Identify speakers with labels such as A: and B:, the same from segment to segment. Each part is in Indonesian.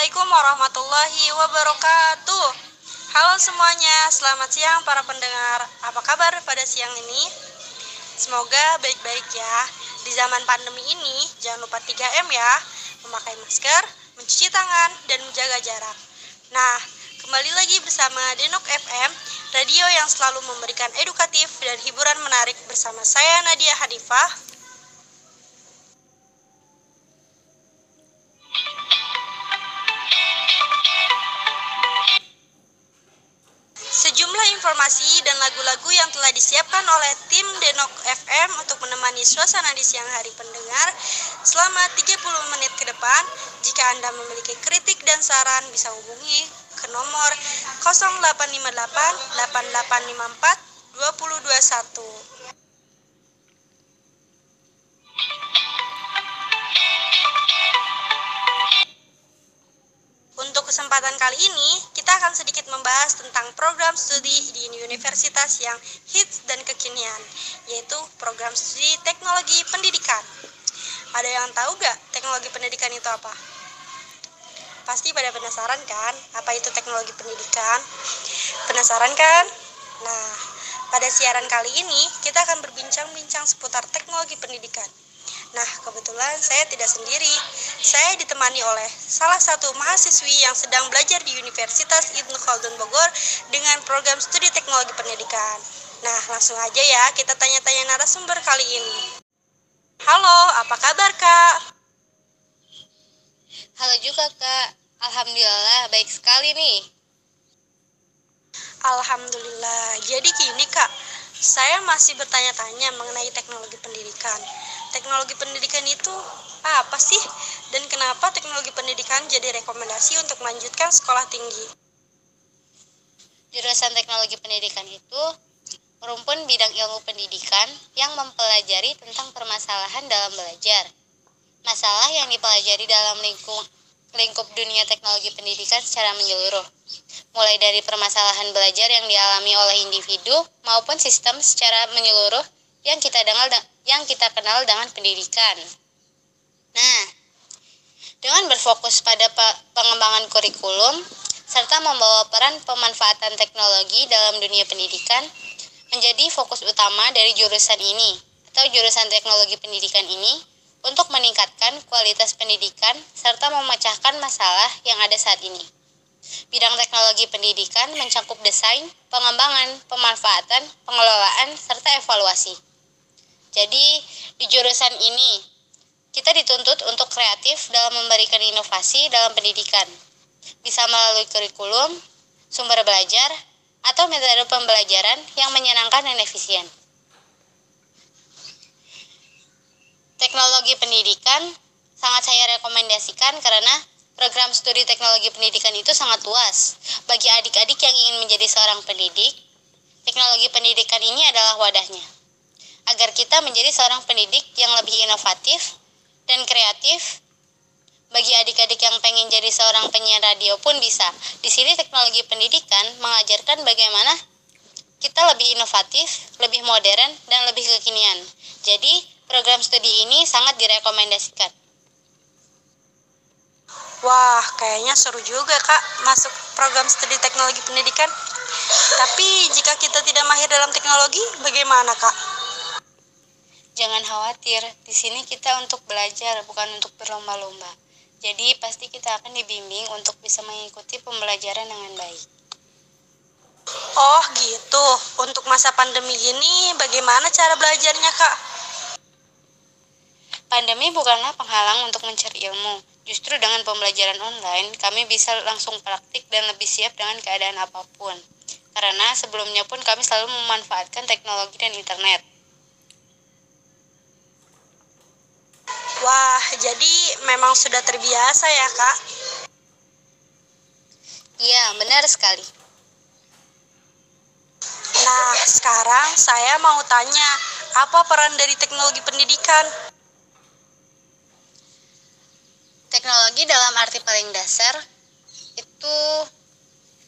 A: Assalamualaikum warahmatullahi wabarakatuh. Halo semuanya, selamat siang para pendengar. Apa kabar pada siang ini? Semoga baik-baik ya. Di zaman pandemi ini, jangan lupa 3M ya. Memakai masker, mencuci tangan, dan menjaga jarak. Nah, kembali lagi bersama Denok FM, radio yang selalu memberikan edukatif dan hiburan menarik bersama saya Nadia Hadifah informasi dan lagu-lagu yang telah disiapkan oleh tim Denok FM untuk menemani suasana di siang hari pendengar selama 30 menit ke depan. Jika Anda memiliki kritik dan saran bisa hubungi ke nomor 0858 8854 2021. Kesempatan kali ini, kita akan sedikit membahas tentang program studi di universitas yang hits dan kekinian, yaitu program studi teknologi pendidikan. Ada yang tahu gak teknologi pendidikan itu apa? Pasti pada penasaran kan, apa itu teknologi pendidikan? Penasaran kan? Nah, pada siaran kali ini, kita akan berbincang-bincang seputar teknologi pendidikan. Nah, kebetulan saya tidak sendiri. Saya ditemani oleh salah satu mahasiswi yang sedang belajar di Universitas Ibnu Khaldun Bogor dengan program studi teknologi pendidikan. Nah, langsung aja ya kita tanya-tanya narasumber kali ini. Halo, apa kabar Kak?
B: Halo juga Kak, Alhamdulillah baik sekali nih.
A: Alhamdulillah, jadi gini Kak, saya masih bertanya-tanya mengenai teknologi pendidikan teknologi pendidikan itu apa sih dan kenapa teknologi pendidikan jadi rekomendasi untuk melanjutkan sekolah tinggi?
B: Jurusan teknologi pendidikan itu merumpun bidang ilmu pendidikan yang mempelajari tentang permasalahan dalam belajar. Masalah yang dipelajari dalam lingkup lingkup dunia teknologi pendidikan secara menyeluruh, mulai dari permasalahan belajar yang dialami oleh individu maupun sistem secara menyeluruh yang kita dengar yang kita kenal dengan pendidikan. Nah, dengan berfokus pada pengembangan kurikulum serta membawa peran pemanfaatan teknologi dalam dunia pendidikan menjadi fokus utama dari jurusan ini atau jurusan teknologi pendidikan ini untuk meningkatkan kualitas pendidikan serta memecahkan masalah yang ada saat ini. Bidang teknologi pendidikan mencakup desain, pengembangan, pemanfaatan, pengelolaan, serta evaluasi. Jadi di jurusan ini kita dituntut untuk kreatif dalam memberikan inovasi dalam pendidikan. Bisa melalui kurikulum, sumber belajar, atau metode pembelajaran yang menyenangkan dan efisien. Teknologi pendidikan sangat saya rekomendasikan karena program studi teknologi pendidikan itu sangat luas. Bagi adik-adik yang ingin menjadi seorang pendidik, teknologi pendidikan ini adalah wadahnya agar kita menjadi seorang pendidik yang lebih inovatif dan kreatif. Bagi adik-adik yang pengen jadi seorang penyiar radio pun bisa. Di sini teknologi pendidikan mengajarkan bagaimana kita lebih inovatif, lebih modern, dan lebih kekinian. Jadi, program studi ini sangat direkomendasikan.
A: Wah, kayaknya seru juga kak masuk program studi teknologi pendidikan. Tapi jika kita tidak mahir dalam teknologi, bagaimana kak?
B: Jangan khawatir, di sini kita untuk belajar, bukan untuk berlomba-lomba. Jadi pasti kita akan dibimbing untuk bisa mengikuti pembelajaran dengan baik.
A: Oh gitu, untuk masa pandemi ini bagaimana cara belajarnya kak?
B: Pandemi bukanlah penghalang untuk mencari ilmu. Justru dengan pembelajaran online, kami bisa langsung praktik dan lebih siap dengan keadaan apa pun. Karena sebelumnya pun kami selalu memanfaatkan teknologi dan internet.
A: Wah, jadi memang sudah terbiasa ya, Kak?
B: Iya, benar sekali.
A: Nah, sekarang saya mau tanya, apa peran dari teknologi pendidikan?
B: Teknologi dalam arti paling dasar itu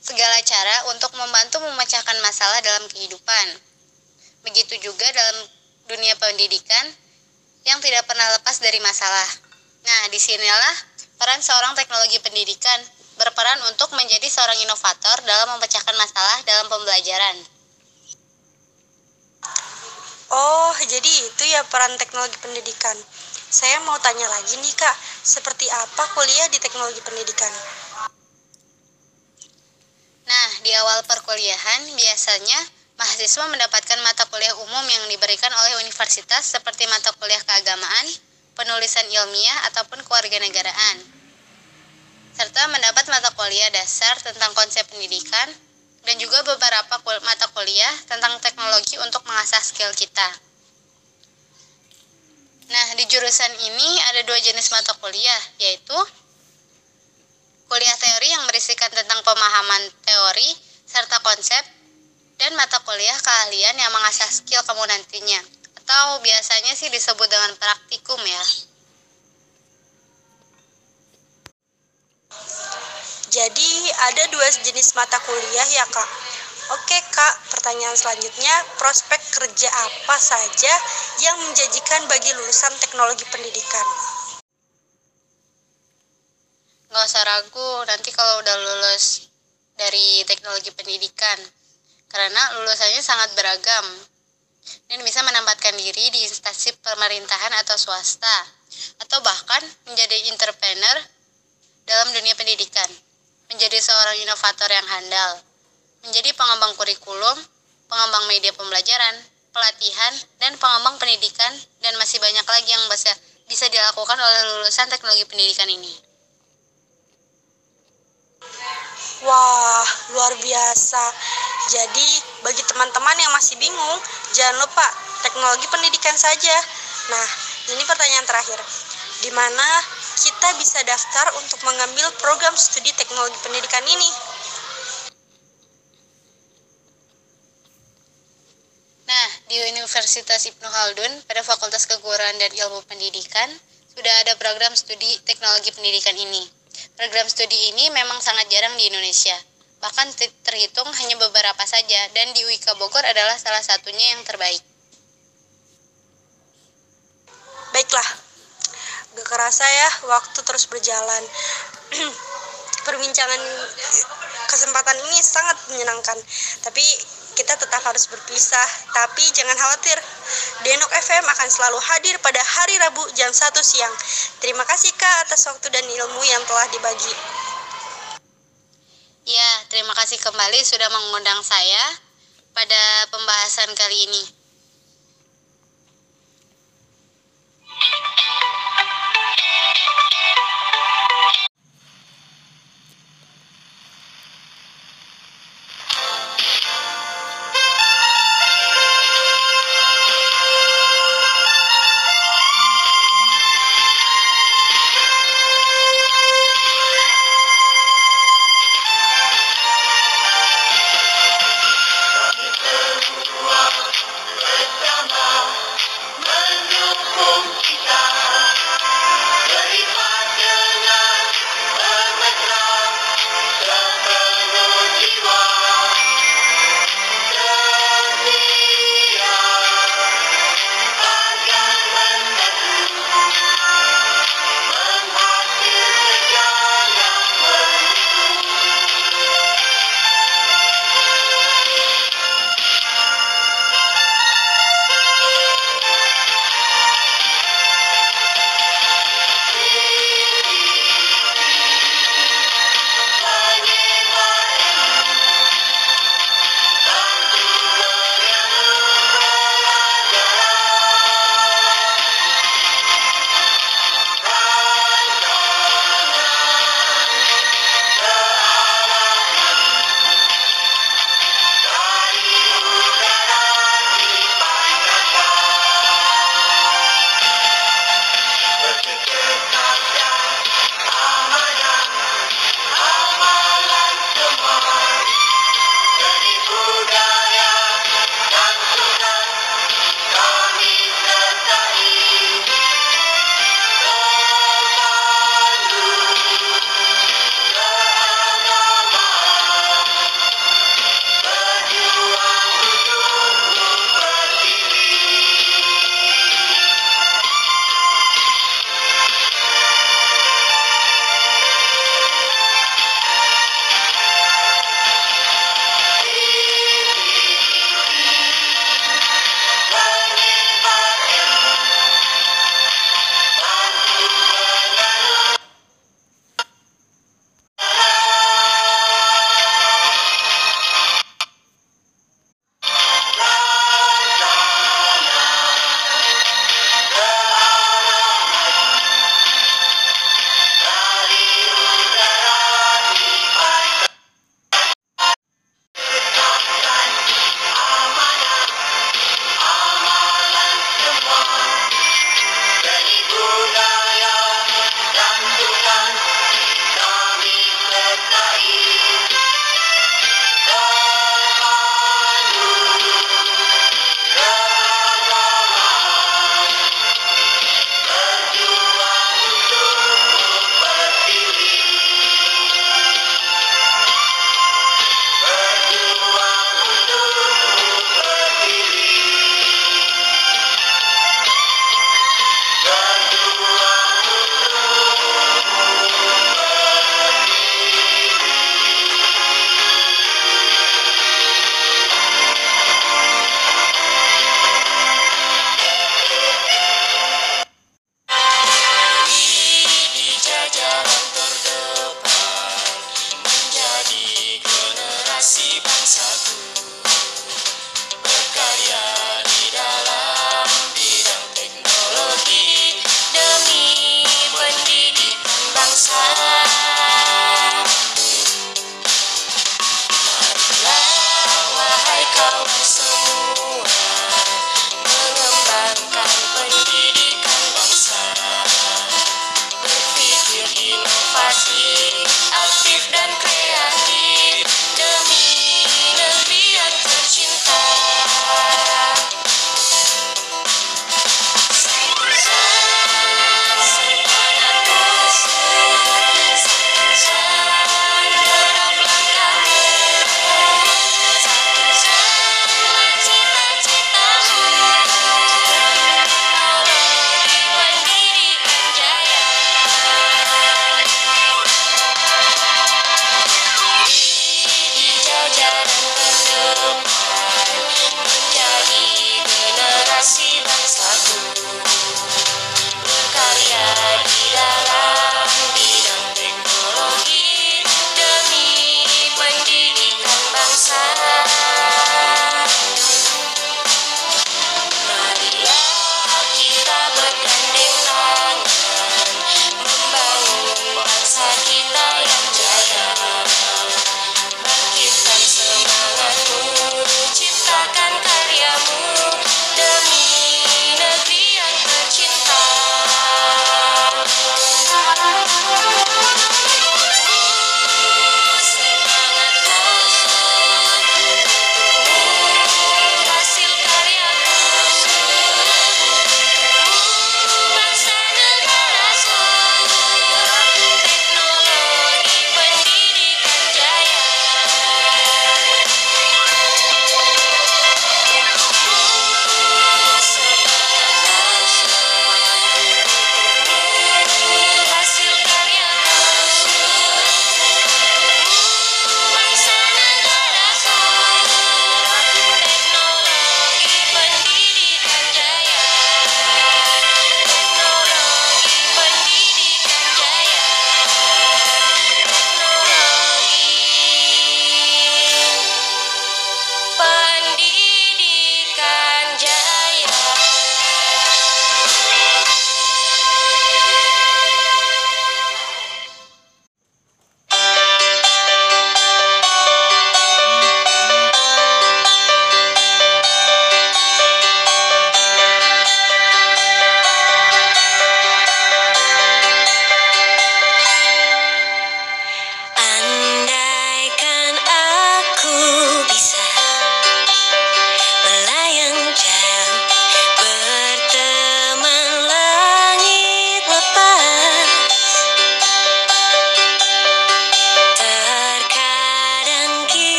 B: segala cara untuk membantu memecahkan masalah dalam kehidupan. Begitu juga dalam dunia pendidikan, yang tidak pernah lepas dari masalah. Nah, di sinilah peran seorang teknologi pendidikan berperan untuk menjadi seorang inovator dalam memecahkan masalah dalam pembelajaran.
A: Oh, jadi itu ya peran teknologi pendidikan. Saya mau tanya lagi nih Kak, seperti apa kuliah di teknologi pendidikan?
B: Nah, di awal perkuliahan biasanya mahasiswa mendapatkan mata kuliah umum yang diberikan oleh universitas seperti mata kuliah keagamaan, penulisan ilmiah, ataupun kewarganegaraan. Serta mendapat mata kuliah dasar tentang konsep pendidikan, dan juga beberapa mata kuliah tentang teknologi untuk mengasah skill kita. Nah, di jurusan ini ada dua jenis mata kuliah, yaitu kuliah teori yang berisikan tentang pemahaman teori serta konsep, dan mata kuliah keahlian yang mengasah skill kamu nantinya, atau biasanya sih disebut dengan praktikum ya.
A: Jadi ada dua jenis mata kuliah ya kak. Oke kak, pertanyaan selanjutnya, prospek kerja apa saja yang menjanjikan bagi lulusan teknologi pendidikan?
B: Nggak usah ragu, nanti kalau udah lulus dari teknologi pendidikan, karena lulusannya sangat beragam dan bisa menempatkan diri di instansi pemerintahan atau swasta, atau bahkan menjadi entrepreneur dalam dunia pendidikan menjadi seorang inovator yang handal, menjadi pengembang kurikulum, pengembang media pembelajaran, pelatihan, dan pengembang pendidikan, dan masih banyak lagi yang bisa, bisa dilakukan oleh lulusan teknologi pendidikan ini.
A: Wah, luar biasa. Jadi, bagi teman-teman yang masih bingung, jangan lupa teknologi pendidikan saja. Nah, ini pertanyaan terakhir. Di mana kita bisa daftar untuk mengambil program studi teknologi pendidikan ini.
B: Nah, di Universitas Ibnu Khaldun pada Fakultas Keguruan dan Ilmu Pendidikan sudah ada program studi teknologi pendidikan ini. Program studi ini memang sangat jarang di Indonesia, bahkan terhitung hanya beberapa saja dan di UIK Bogor adalah salah satunya yang terbaik.
A: Baiklah, Gak kerasa ya, waktu terus berjalan. Perbincangan kesempatan ini sangat menyenangkan. Tapi kita tetap harus berpisah. Tapi jangan khawatir, Denok FM akan selalu hadir pada hari Rabu jam 1 siang. Terima kasih Kak atas waktu dan ilmu yang telah dibagi.
B: Ya, terima kasih kembali sudah mengundang saya pada pembahasan kali ini.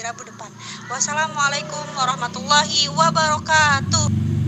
A: Rabu depan. Wassalamualaikum warahmatullahi wabarakatuh.